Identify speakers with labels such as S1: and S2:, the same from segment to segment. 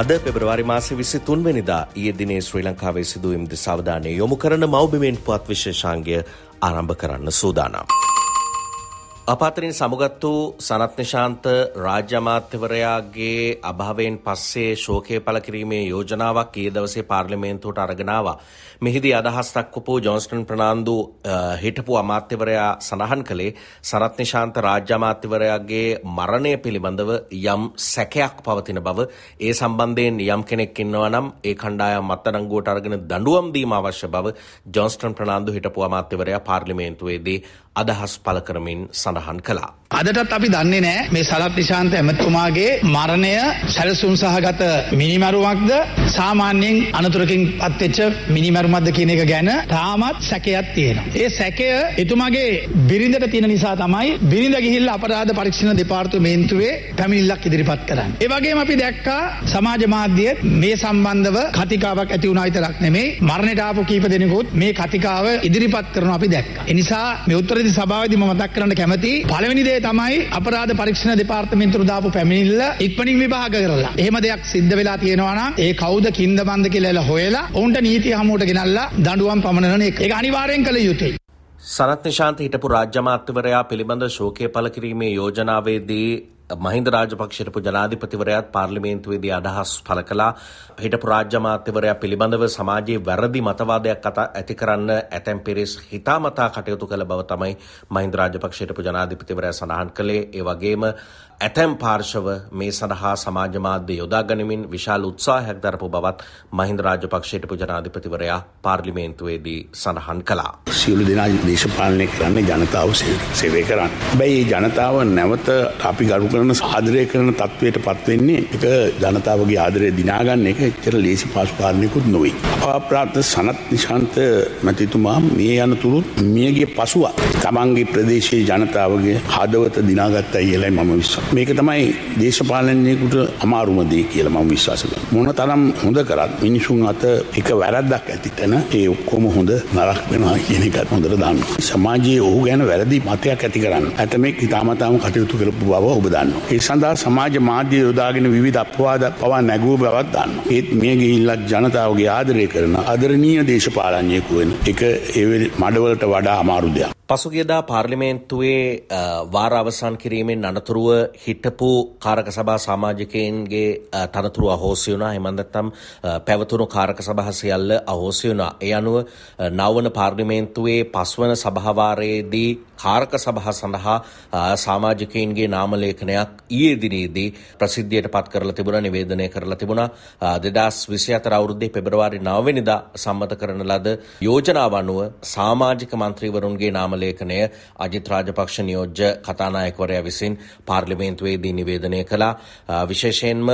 S1: අද පෙබරවාරි මාසි විසි තුන්වැනිදා ඒ දිනේ ශ්‍රී ලංකාවේ සිදුවම් ද සවධානය යොමු කරන මෞබිමෙන් පුවත් විශේෂාන්ගය ආරම්භ කරන්න සූදානම්. අපාතරින් සමුගත් වූ සනත් නිශාන්ත රාජ්‍ය අමාත්‍යවරයාගේ අභාවයෙන් පස්සේ ශෝකය පළ කිරීමේ යෝජනාවක් ඒ දවසේ පාර්ලිමේන්තුවට අරගෙනවා. මෙහිදී අදහස් දක්වපු ජොන්ස්ටන් ප්‍රනාන්දු හිටපු අමාත්‍යවරයා සඳහන් කළේ සනත් නිශාන්ත රාජ්‍ය අමාත්‍යවරයාගේ මරණය පිළිබඳව යම් සැකයක් පවතින බව ඒ සම්බන්ධයෙන් යම් කෙනෙක් ඉන්නවා නම් ඒ කණ්ඩායම් අත්අඩංගුවට අරගෙන දඬුවම් දීම අවශ්‍ය බව ජොන්ස්ටන් ප්‍රනාන්දු හිටපු අමාත්‍යවරයා පාර්ලිමේන්තුවේදී අදහස් පළ කරමින් සඳහන් කළා.
S2: අදටත් අපි දන්නේ නෑ මේ සලත් නිශාන්ත ඇමතුමාගේ මරණය සැලසුම් සහගත මිනිමරුවක්ද සාමාන්‍යයෙන් අනතුරකින් පත්වෙච්ච මිනිමරුමක්ද කියන එක ගැන තාමත් සැකයක් තියෙනවා. ඒ සැකය එතුමාගේ බිරිඳට තියෙන නිසා තමයි බිරිඳ ගිහිල්ලා අපරාධ පරීක්ෂණ දෙපාර්තමේන්තුවේ පැමිණිල්ලක් ඉදිරිපත් කරන්නේ. ඒ වගේම අපි දැක්කා සමාජ මාධ්‍යයේත් මේ සම්බන්ධව කතිකාවක් ඇති වුණා විතරක් නෙමෙයි මරණයට ආපු කීප දෙනෙකුත් මේ කතිකාව ඉදිරිපත් කරනවා අපි දැක්කා. ඒ නිසා මේ උත්තරදී සභාවේදී මම මතක් කරන්න කැමතියි පළවෙනි දේ තමයි අපරාධ පරීක්ෂණ දෙපාර්තමේන්තුවට දාපු පැමිණිල්ල ඉක්මනින් විභාග කරලා. එහෙම දෙයක් සිද්ධ වෙලා තියෙනවා නම් ඒ කවුද කින්ද බන්ද කියලා හොයලා ඔවුන්ට නීතිය හමුවට ගෙනල්ලා දඬුවම් පමනන එක. ඒක අනිවාර්යෙන් කළ යුතුයි.
S1: සනත් නිශාන්ත හිටපු රාජ්‍යමාත්‍යවරයා පිළිබඳ ශෝකය පළ කිරීමේ යෝජනාවේදී මහින්ද රාජපක්ෂටපු ජනාධිපතිවරයාත් පාර්ලිමේන්තුවේදී අදහස් පළ කලා හිටපු රාජ්‍යමාත්‍යවරයා පිළිබඳව සමාජයේ වැරදි මතවාදයක් කතා ඇති කරන්න ඇතැම් පිරිස් හිතාමතා කටයුතු කළ බව තමයි මහින්ද රාජපක්ෂයටපු ජනාධිපතිවරයා සඳහන් කළේ ඒ වගේම ඇතැම් පාර්ශව මේ සඳහා සමාජ මාධ්‍ය යොදා ගනිමින් විශාල උත්සාහයක් දරපු බවත් මහින්ද රාජපක්ෂයටපු ජනාධිපතිවරයා පාර්ලිමේන්තුවේදී සඳහන් කළා.
S3: සියලු දෙනා දේශපාලනය කරන්නේ ජනතාව සේවය කරන්න. හැබැයි ජනතාව නැවත අපි ගරු කරන ආදරය කරන තත්වයට පත්වෙන්නේ එක ජනතාවගේ ආදරය දිනාගන්න එක එච්චර ලේසි පසු කාරණයකුත් නොවේ. අපාප්‍රාප්ත සනත් නිශාන්ත මැතිතුමා මේ යනතුරුත් මියගේ පසුව තමන්ගේ ප්‍රදේශයේ ජනතාවගේ හදවත දිනාගත්තා කියලයි මම විශ්වාස. මේක තමයි දේශපාලනයෙකුට අමාරුම දේ කියලා මම විශ්වාස කරනවා. මොන තරම් හොඳ කරත් මිනිසුන් අත එක වැරද්දක් ඇති තැන ඒ ඔක්කොම හොඳ නරක වෙනවා කියන එකත් හොඳට දන්නවා. සමාජයේ ඔහු ගැන වැරදි මතයක් ඇති කරන්න. ඇතමෙක් හිතාමතාම කටයුතු කරපු බව ඔබ දන්නවා. ඒ සඳහා සමාජ මාධ්‍ය යොදාගෙන විවිධ අපවාද පවා නැගූ බවක් දන්නවා. ඒත් මේ ගිහිල්ලත් ජනතාවගේ ආදරය කරන ආදරණීය දේශපාලනයෙකු වෙන එක ඒ මඩවලට වඩා අමාරු දෙයක්.
S1: පසුගියදා පාර්ලිමේන්තුවේ වාර අවසන් කිරීමෙන් අනතුරුව හිටපු කාරක සභා සමාජිකයන්ගේ තනතුරු අහෝසි වුණා එහෙම නැත්නම් පැවතුණු කාරක සභා සියල්ල අහෝසි වුණා. ඒ අනුව නවවන පාර්ලිමේන්තුවේ පස්වන සභාවාරයේදී කාරක සභා සඳහා සමාජිකයන්ගේ නාම ලේඛනයක් ඊයේ දිනේදී ප්‍රසිද්ධියට පත් කරලා තිබුණා නිවේදනය කරලා තිබුණා. 2024 අවුරුද්දේ පෙබරවාරි 9 වෙනිදා සම්මත කරන ලද යෝජනාව අනුව සමාජික මන්ත්‍රීවරුන්ගේ නාම ලේඛනය අජිත් රාජපක්ෂ නියෝජ්‍ය කතානායකවරයා විසින් පාර්ලිමේන්තුවේදී නිවේදනය කළා. විශේෂයෙන්ම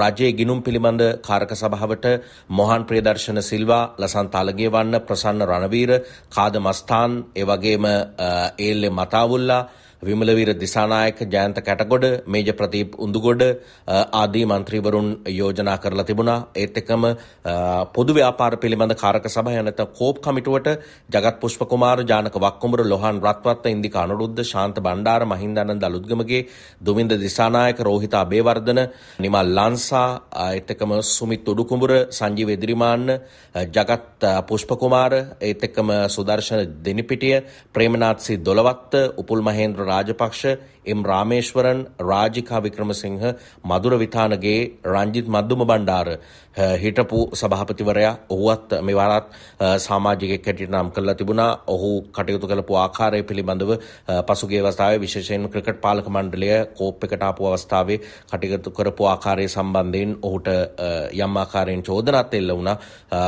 S1: රජයේ ගිනුම් පිළිබඳ කාරක සභාවට මොහන් ප්‍රියදර්ශන සිල්වා ලසන්ත අලගේවන්න ප්‍රසන්න රණවීර කාද මස්ථාන් එවගේම ඒල්ලෙ මතාවුල්ලා විමලවීර දිසානායක ජයන්ත කැටගොඩ මේජ ප්‍රදීප් උඳුගොඩ ආදී මන්ත්‍රීවරුන් යෝජනා කරලා තිබුණා. ඒත් එකම පොදු ව්‍යාපාර පිළිබඳ කාරක සභාව නැත කෝප් කමිටුවට ජගත් පුෂ්ප කුමාර ජානක වක්කුමර ලොහන් රත්වත්ත ඉන්දික අනුරුද්ධ ශාන්ත බණ්ඩාර මහින්දානන්ද අලුත්ගමගේ දුමින්ද දිසානායක රෝහිත අබේවර්ධන නිමල් ලන්සා ඒත් එකම සුමිත් උඩුකුඹුර සංජීව එදිරිමාන්න ජගත් පුෂ්ප කුමාර ඒත් එක්කම සුදර්ශන දෙනිපිටිය ප්‍රේමනාත්සි දොළවත්ත උපුල් මහේන්ද්‍ර රාජපක්ෂ එම් රාමේශ්වරන් රාජිකා වික්‍රමසිංහ මදුර විතානගේ රංජිත් මද්දුම බණ්ඩාර හිටපු සභාපතිවරයා ඔහුවත් මෙවරත් සාමාජිකයෙක් හැටියට නම් කරලා තිබුණා. ඔහු කටයුතු කළපු ආකාරය පිළිබඳව පසුගිය අවස්ථාවේ විශේෂයෙන් ක්‍රිකට් පාලක මණ්ඩලය කෝප් එකට ආපු අවස්ථාවේ කටයුතු කරපු ආකාරය සම්බන්ධයෙන් ඔහුට යම් ආකාරයෙන් චෝදනාත් එල්ල වුණා.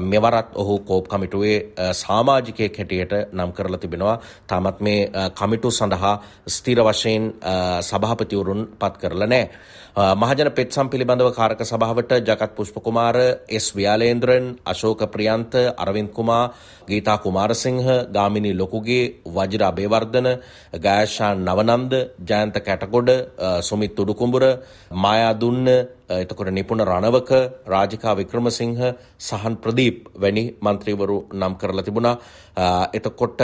S1: මෙවරත් ඔහු කෝප් කමිටුවේ සාමාජිකයෙක් හැටියට නම් කරලා තිබෙනවා. තාමත් මේ කමිටු සඳහා ස්ථිර වශයෙන් සභාපතිවරුන් පත් කරලා නැහැ. මහජන පෙත්සම් පිළිබඳව කාරක සභාවට ජගත් පුෂ්පකුමාර එස් ව්‍යාලේන්ද්‍රන් අශෝක ප්‍රියන්ත අරවින්ද කුමා ගීතා කුමාරසිංහ ගාමිණී ලොකුගේ වජිර අබේවර්ධන ගායශා නවනන්ද ජයන්ත කැටගොඩ සුමිත් උඩුකුඹුර මායා දුන්න එතකොට නිපුණ රණවක රාජිකා වික්‍රමසිංහ සහන් ප්‍රදීප් වැනි මන්ත්‍රීවරු නම් කරලා තිබුණා. එතකොට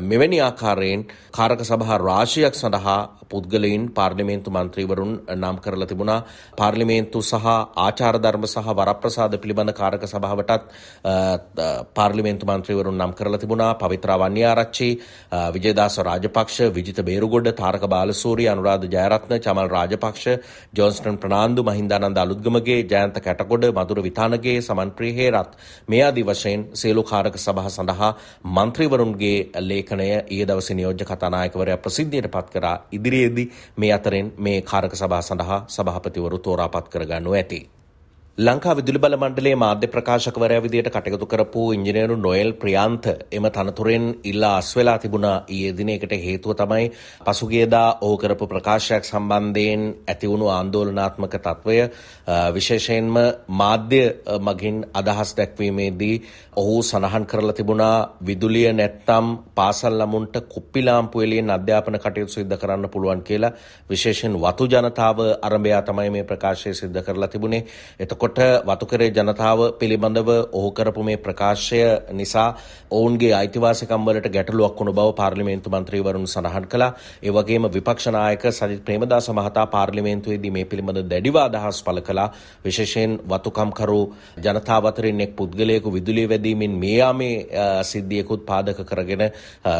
S1: මෙවැනි ආකාරයෙන් කාරක සභා රාශියක් සඳහා පුද්ගලයින් පාර්ලිමේන්තු මන්ත්‍රීවරුන් නම් කරලා තිබුණා. පාර්ලිමේන්තු සහ ආචාර ධර්ම සහ වරප්‍රසාද පිළිබඳ කාරක සභාවටත් පාර්ලිමේන්තු මන්ත්‍රීවරුන් නම් කරලා තිබුණා. පවිත්‍රා වන්‍යාරච්චි, විජයදාස රාජපක්ෂ, විජිත බේරුගොඩ, තාරක බාලසූරිය, අනුරාධ ජයරත්න, චමල් රාජපක්ෂ, ජොන්ස්ටන් ප්‍රනාන්දු මහින්දානන්ද අලුත්ගමගේ ජයන්ත කැටකොඩ මදුර විතානගේ සමන්ප්‍රී හේරත් මේ ආදී වශයෙන් සියලු කාරක සභහ සඳහා මන්ත්‍රීවරුන්ගේ ලේඛනය ඊයේ දවසේ නියෝජ්‍ය කතානායකවරයා ප්‍රසිද්ධියට පත් කරා ඉදිරියේදී මේ අතරින් මේ කාරක සභා සඳහා සභාපතිවරු තෝරාපත් කරගන්නු ඇති. ලංකා විදුලි බල මණ්ඩලයේ මාධ්‍ය ප්‍රකාශකවරයා විදියට කටයුතු කරපු ඉංජිනේරු නොයල් ප්‍රියන්ත එම තනතුරෙන් ඉල්ලා අස්වෙලා තිබුණා. ඊයේ දිනයකට හේතුව තමයි පසුගියදා ඔහු කරපු ප්‍රකාශයක් සම්බන්ධයෙන් ඇතිවුණු ආන්දෝලනාත්මක තත්ත්වය විශේෂයෙන්ම මාධ්‍ය මගින් අදහස් දැක්වීමේදී ඔහු සඳහන් කරලා තිබුණා විදුලිය නැත්තම් පාසල් ළමුන්ට කුප්පි ලාම්පු එළියෙන් අධ්‍යාපන කටයුතු සිද්ධ කරන්න පුළුවන් කියලා. විශේෂයෙන් වතු ජනතාව අරඹයා තමයි මේ ප්‍රකාශය සිද්ධ කරලා තිබුණේ. එතකොට එතකොට වතුකරේ ජනතාව පිළිබඳව ඔහු කරපු මේ ප්‍රකාශය නිසා ඔවුන්ගේ අයිතිවාසිකම් වලට ගැටලුවක් වුණු බව පාර්ලිමේන්තු මන්ත්‍රීවරුන් සඳහන් කළා. ඒ වගේම විපක්ෂ නායක සජිත් ප්‍රේමදාස මහතා පාර්ලිමේන්තුවේදී මේ පිළිබඳ දැඩිව අදහස් පළ කළා. විශේෂයෙන් වතුකම්කරු ජනතාව අතරින් එක් පුද්ගලයෙකු විදුලිය වැදීමෙන් මේ යාමේ සිද්ධියකුත් පාදක කරගෙන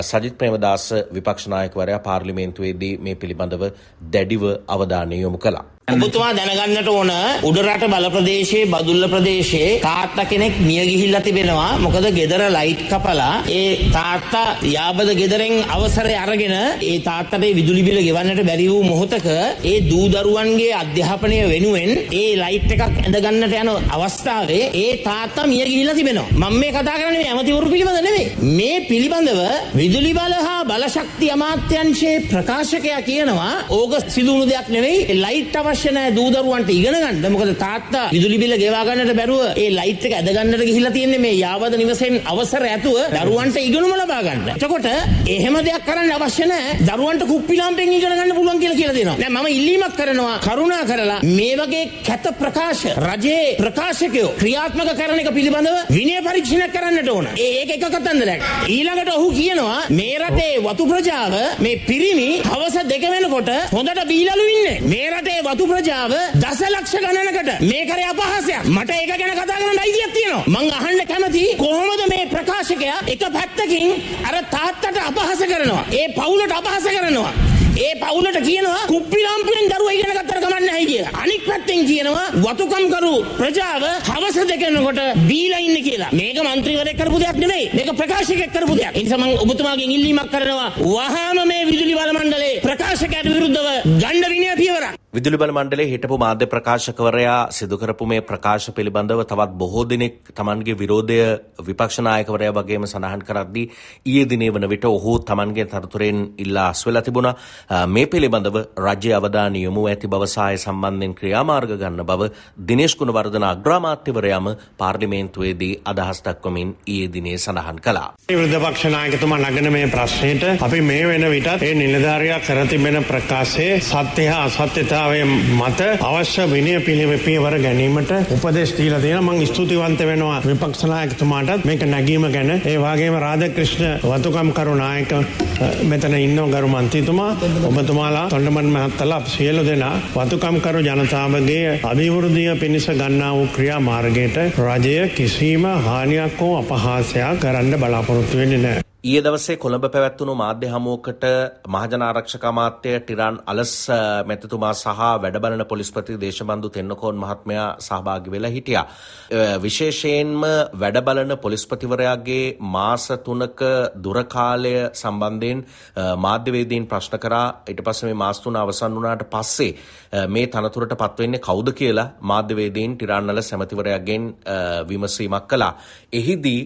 S1: සජිත් ප්‍රේමදාස විපක්ෂ නායකවරයා පාර්ලිමේන්තුවේදී මේ පිළිබඳව දැඩිව අවධානය යොමු කළා.
S4: ඔබතුමා දැනගන්නට ඕන උඩරට බල ප්‍රදේශයේ බදුල්ල ප්‍රදේශයේ තාත්තා කෙනෙක් මිය ගිහිල්ලා තිබෙනවා. මොකද ගෙදර ලයිට් කපලා ඒ තාත්තා යාබද ගෙදරෙන් අවසරය අරගෙන ඒ තාත්තට විදුලි බිල ගෙවන්නට බැරි වූ මොහොතක ඒ දූ දරුවන්ගේ අධ්‍යාපනය වෙනුවෙන් ඒ ලයිට් එකක් ඇඳගන්නට යන අවස්ථාවේ ඒ තාත්තා මිය ගිහිල්ලා තිබෙනවා. මම මේ කතා කරන්නේ මේ ඇමතිවරු පිළිබඳ නෙමෙයි. මේ පිළිබඳව විදුලි බල හා බලශක්ති අමාත්‍යංශයේ ප්‍රකාශකයා කියනවා ඕක සිදුණු දෙයක් නෙවෙයි. ලයිට් අවශ්‍ය අවශ්‍ය නැහැ දූ දරුවන්ට ඉගෙන ගන්න. මොකද තාත්තා විදුලි බිල ගෙවා ගන්නට බැරුව ඒ ලයිට් එක ඇද ගන්නට ගිහිල්ලා තියෙන්නේ මේ යාවද නිවසෙන් අවසර ඇතුව දරුවන්ට ඉගෙනුම ලබා ගන්න. එතකොට එහෙම දෙයක් කරන්න අවශ්‍ය නැහැ. දරුවන්ට කුප්පි ලාම්පෙන් ඉගෙන ගන්න පුළුවන් කියලා කියලා දෙනවා. නෑ මම ඉල්ලීමක් කරනවා කරුණා කරලා මේ වගේ කැත ප්‍රකාශ රජයේ ප්‍රකාශකයෝ ක්‍රියාත්මක කරන එක පිළිබඳව විනය පරීක්ෂණයක් කරන්නට ඕන. ඒක එක කතන්දරයක්. ඊළඟට ඔහු කියනවා මේ රටේ වතු ප්‍රජාව මේ පිරිමි හවස දෙක වෙනකොට හොඳට බීලලු ඉන්නේ. මේ රටේ වතු හිටපු ප්‍රජාව දසලක්ෂ ගණනකට මේකර අපහසයක් මට ඒක ගැන කතා කරන්න අයිතියක් තියෙනවා මං අහන්න කැමති කොහොමද මේ ප්‍රකාශකයා එක පැත්තකින් අර තාත්තට අපහස කරනවා ඒ පවුලට අපහස කරනවා ඒ පවුලට කියනවා කුප්පි ලාම්පියෙන් දරුවා ඉගෙන ගත්තට කමන්නේ නැහැ කියලා. අනික් පැත්තෙන් කියනවා වතුකම්කරු ප්‍රජාව හවස දෙකනකොට බීලා ඉන්නේ කියලා. මේක മന്ത്രിවරයෙක් කරපු දෙයක් නෙමෙයි. මේක ප්‍රකාශකයෙක් කරපු දෙයක්. ඒ නිසා මම ඔබතුමාගෙන් ඉල්ලීමක් කරනවා වහාම මේ විදුලි බල මණ්ඩලයේ ප්‍රකාශකයට විරුද්ධව ගණ්ඩ විනය පියවරක්
S1: විදුලි බල මණ්ඩලේ හිටපු මාධ්‍ය ප්‍රකාශකවරයා සිදු කරපු මේ ප්‍රකාශ පිළිබඳව තවත් බොහෝ දෙනෙක් තමන්ගේ විරෝධය විපක්ෂ නායකවරයා වගේම සඳහන් කරද්දී ඊයේ දිනේ වන විට ඔහු තමන්ගේ තනතුරෙන් ඉල්ලා අස්වෙලා තිබුණා. මේ පිළිබඳව රජ්‍ය අවධානය යොමු ඇති බව සාය සම්බන්ධයෙන් ක්‍රියාමාර්ග ගන්න බව දිනේශ් ගුණවර්ධන අග්‍රාමාත්‍යවරයාම පාර්ලිමේන්තුවේදී අදහස් දක්වමින් ඊයේ දිනේ සඳහන් කළා.
S5: විරුද්ධ පක්ෂ නායකතුමා නගන මේ ප්‍රශ්නයට අපි මේ වෙන විටත් ඒ නිලධාරියා කර තිබෙන ප්‍රකාශයේ සත්‍ය හා අසත්‍යතාවය මත අවශ්‍ය විනය පිළිවෙපියවර ගැනීමට උපදෙස් දීලා තියෙනවා මම ස්තුතිවන්ත වෙනවා විපක්ෂ නායකතුමාටත්. මේක නැගීම ගැන. ඒ වගේම රාධකෘෂ්ණ වතුකම් කරු නායක මෙතන ඉන්නව ගරු මන්ත්‍රීතුමා. ඔබතුමාලා තොන්ඩමන් මහත්තලා සියලු දෙනා වතුකම්කරු ජනතාවගේ අභිවෘද්ධිය පිණිස ගන්නා වූ ක්‍රියා මාර්ගයට රජය කිසිම හානියක් හෝ අපහාසයක් කරන්න බලාපොරොත්තු වෙන්නේ නැහැ.
S1: ඊයේ දවසේ කොළඹ පැවැත්වුණු මාධ්‍ය හමුවකට මහජන ආරක්ෂක අමාත්‍ය ටිරාන් අලස් මැතිතුමා සහ වැඩබලන පොලිස්පති දේශබන්දු තෙන්නකෝන් මහත්මයා සහභාගි වෙලා හිටියා. විශේෂයෙන්ම වැඩබලන පොලිස්පතිවරයාගේ මාස තුනක දුරකාලය සම්බන්ධයෙන් මාධ්‍යවේදීන් ප්‍රශ්න කරා ඊට පස්සේ මේ මාස තුන අවසන් වුණාට පස්සේ මේ තනතුරට පත්වෙන්නේ කවුද කියලා මාධ්‍යවේදීන් ටිරාන් අලස් ඇමතිවරයාගෙන් විමසීමක් කළා. එහිදී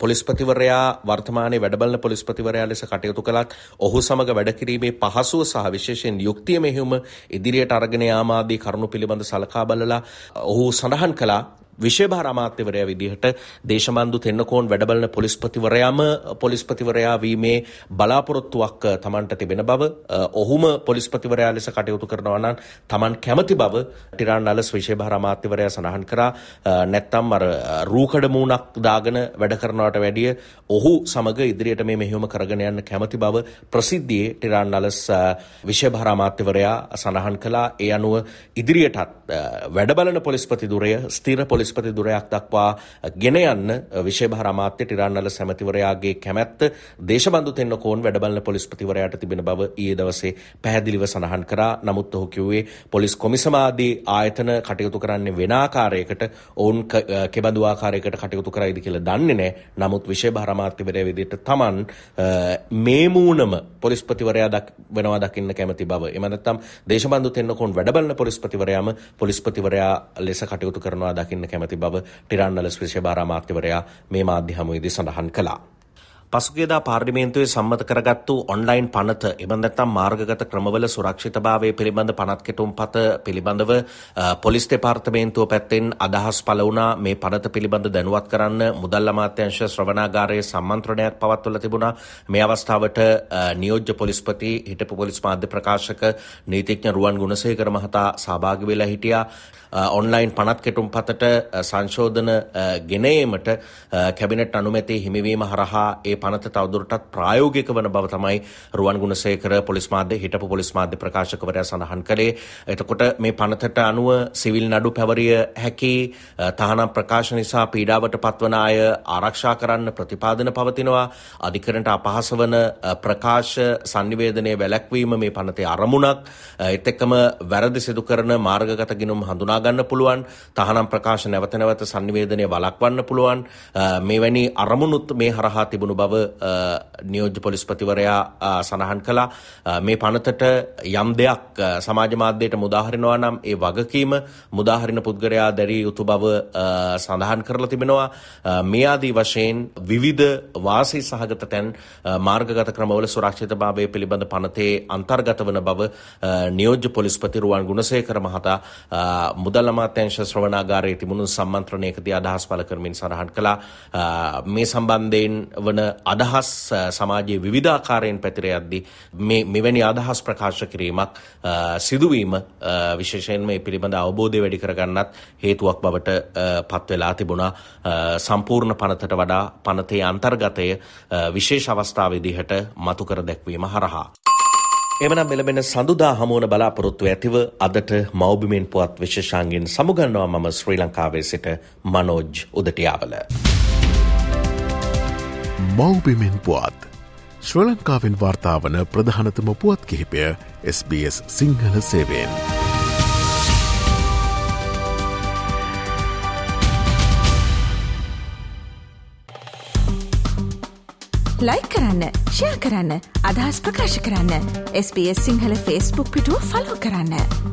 S1: පොලිස්පතිවරයා වර්තමානයේ වැඩ වැඩබලන පොලිස්පතිවරයා ලෙස කටයුතු කළත් ඔහු සමග වැඩකිරීමේ පහසුව සහ විශේෂයෙන් යුක්තිය මෙහෙයුම ඉදිරියට අරගෙන යාමාදී කරුණු පිළිබඳ සලකා බලලා ඔහු සඳහන් කළා විශේභාර අමාත්‍යවරයා විදිහට දේශබන්දු තෙන්නකෝන් වැඩබලන පොලිස්පතිවරයාම පොලිස්පතිවරයා වීමේ බලාපොරොත්තුවක් තමන්ට තිබෙන බව ඔහුම පොලිස්පතිවරයා ලෙස කටයුතු කරනවා නම් තමන් කැමති බව ටිරාන් නලස් විශේභාර අමාත්‍යවරයා සඳහන් කරා. නැත්තම් අර රූකඩ මූණක් දාගෙන වැඩ කරනවට වැඩිය ඔහු සමග ඉදිරියට මේ මෙහෙයුම කරගෙන යන්න කැමති බව ප්‍රසිද්ධියේ ටිරාන් නලස් විශේභාර අමාත්‍යවරයා සඳහන් කළා. ඒ අනුව ඉදිරියටත් වැඩබලන පොලිස්පති දුරය ස්ථිර පොලිස් පොලිස්පති දුරයක් දක්වා ගෙන යන්න විශේභාර අමාත්‍ය ටිරන්නල සැමතිවරයාගේ කැමැත්ත දේශබන්දු තෙන්නකෝන් වැඩබලන පොලිස්පතිවරයාට තිබෙන බව ඊයේ දවසේ පැහැදිලිව සඳහන් කරා. නමුත් ඔහු කිව්වේ පොලිස් කොමිසමාදී ආයතන කටයුතු කරන්නේ වෙන ආකාරයකට ඔවුන් කෙබඳු ආකාරයකට කටයුතු කරයිද කියලා දන්නේ නැහැ නමුත් විශේභාර අමාත්‍යවරයා විදිහට Taman මේ මූණම පොලිස්පතිවරයා දක් වෙනවා දකින්න කැමති බව. එම නැත්නම් දේශබන්දු තෙන්නකෝන් වැඩබලන පොලිස්පතිවරයාම පොලිස්පතිවරයා ලෙස කටයුතු කරනවා දකින්න කැමති බව ටිරන්නල ස්පේෂභාර අමාත්‍යවරයා මේ මාධ්‍ය හමුවේදී සඳහන් කළා. පසුගේදා පාර්ලිමේන්තුවේ සම්මත කරගත්තු ඔන්ලයින් පනත එබඳත්තම් මාර්ගගත ක්‍රමවල සුරක්ෂිතභාවය පිළිබඳ පනත් කෙටුම් පත පිළිබඳව පොලිස් දෙපාර්තමේන්තුව පැත්තෙන් අදහස් පල වුණා. මේ පනත පිළිබඳ දැනුවත් කරන්න මුදල් අමාත්‍යංශ ශ්‍රවණාගාරයේ සම්මන්ත්‍රණයක් පවත්වල තිබුණා. මේ අවස්ථාවට නියෝජ්‍ය පොලිස්පති හිටපු පොලිස් මාධ්‍ය ප්‍රකාශක නීතිඥ රුවන් ගුණසේකර මහතා සහභාගි වෙලා හිටියා. ඔන්ලයින් පනත් කෙටුම් පතට සංශෝධන ගෙනීමට කැබිනට් අනුමැති හිමිවීම හරහා ඒ පනත තවදුරටත් ප්‍රායෝගික වන බව තමයි රුවන් ගුණසේකර පොලිස් මාධ්‍ය හිටපු පොලිස් මාධ්‍ය ප්‍රකාශකවරයා සඳහන් කළේ. එතකොට මේ පනතට අනුව සිවිල් නඩු පැවරිය හැකි තහනම් ප්‍රකාශ නිසා පීඩාවට පත්වන අය ආරක්ෂා කරන්න ප්‍රතිපාදන පවතිනවා. අධිකරණට අපහාස වන ප්‍රකාශ sannivedanaya වැළැක්වීම මේ පනතේ අරමුණක්. ඒත් එක්කම වැරදි සිදු කරන මාර්ගගත ගිණුම් හඳුනා ගන්න පුළුවන්. තහනම් ප්‍රකාශ නැවත නැවත sannivedanaya වළක්වන්න පුළුවන්. මෙවැනි අරමුණුත් මේ හරහා තිබුණු බව නියෝජ්‍ය පොලිස්පතිවරයා සඳහන් කළා. මේ පනතට යම් දෙයක් සමාජ මාධ්‍යයට මුදාහරිනවා නම් ඒ වගකීම මුදාහරින පුද්ගලයා දැරිය යුතු බව සඳහන් කරලා තිබෙනවා. මේ ආදී වශයෙන් විවිධ වාසී සහගත තැන් මාර්ගගත ක්‍රමවල සුරක්ෂිතභාවය පිළිබඳ පනතේ අන්තර්ගත වන බව නියෝජ්‍ය පොලිස්පති රුවන් ගුණසේකර මහතා මුදල් අමාත්‍යංශ ශ්‍රවණාගාරයේ තිබුණු සම්මන්ත්‍රණයකදී අදහස් පළ කරමින් සඳහන් කළා. මේ සම්බන්ධයෙන් වන අදහස් සමාජයේ විවිධාකාරයෙන් පැතිර යද්දී මේ මෙවැනි අදහස් ප්‍රකාශ කිරීමක් සිදුවීම විශේෂයෙන් මේ පිළිබඳ අවබෝධය වැඩි කරගන්නත් හේතුවක් බවට පත් වෙලා තිබුණා සම්පූර්ණ පනතට වඩා පනතේ අන්තර්ගතය විශේෂ අවස්ථාව විදිහට මතු කර දැක්වීම හරහා එමනම් මෙලබෙන සඳුදා හමුවන බලාපොරොත්තු ඇතිව අදට මෞබිමෙන් පුවත් විශේෂාන්ගෙන් සමුගන්නවා මම ශ්‍රී ලංකාවේ සිට මනෝජ් උදටියාවල.
S6: මෞබිමෙන් පුවත් ශ්‍ර ලංකාවෙන් වාර්තාාවන ප්‍රධානතම පුවත් කිහිපය SBS සිංහල සේවෙන්.
S7: ලයි කරන්න ෂයා කරන්න අදහස් ප්‍රකාශ කරන්න SBS සිංහල ෆස්බුක් පිටුව ෆලෝ කරන්න.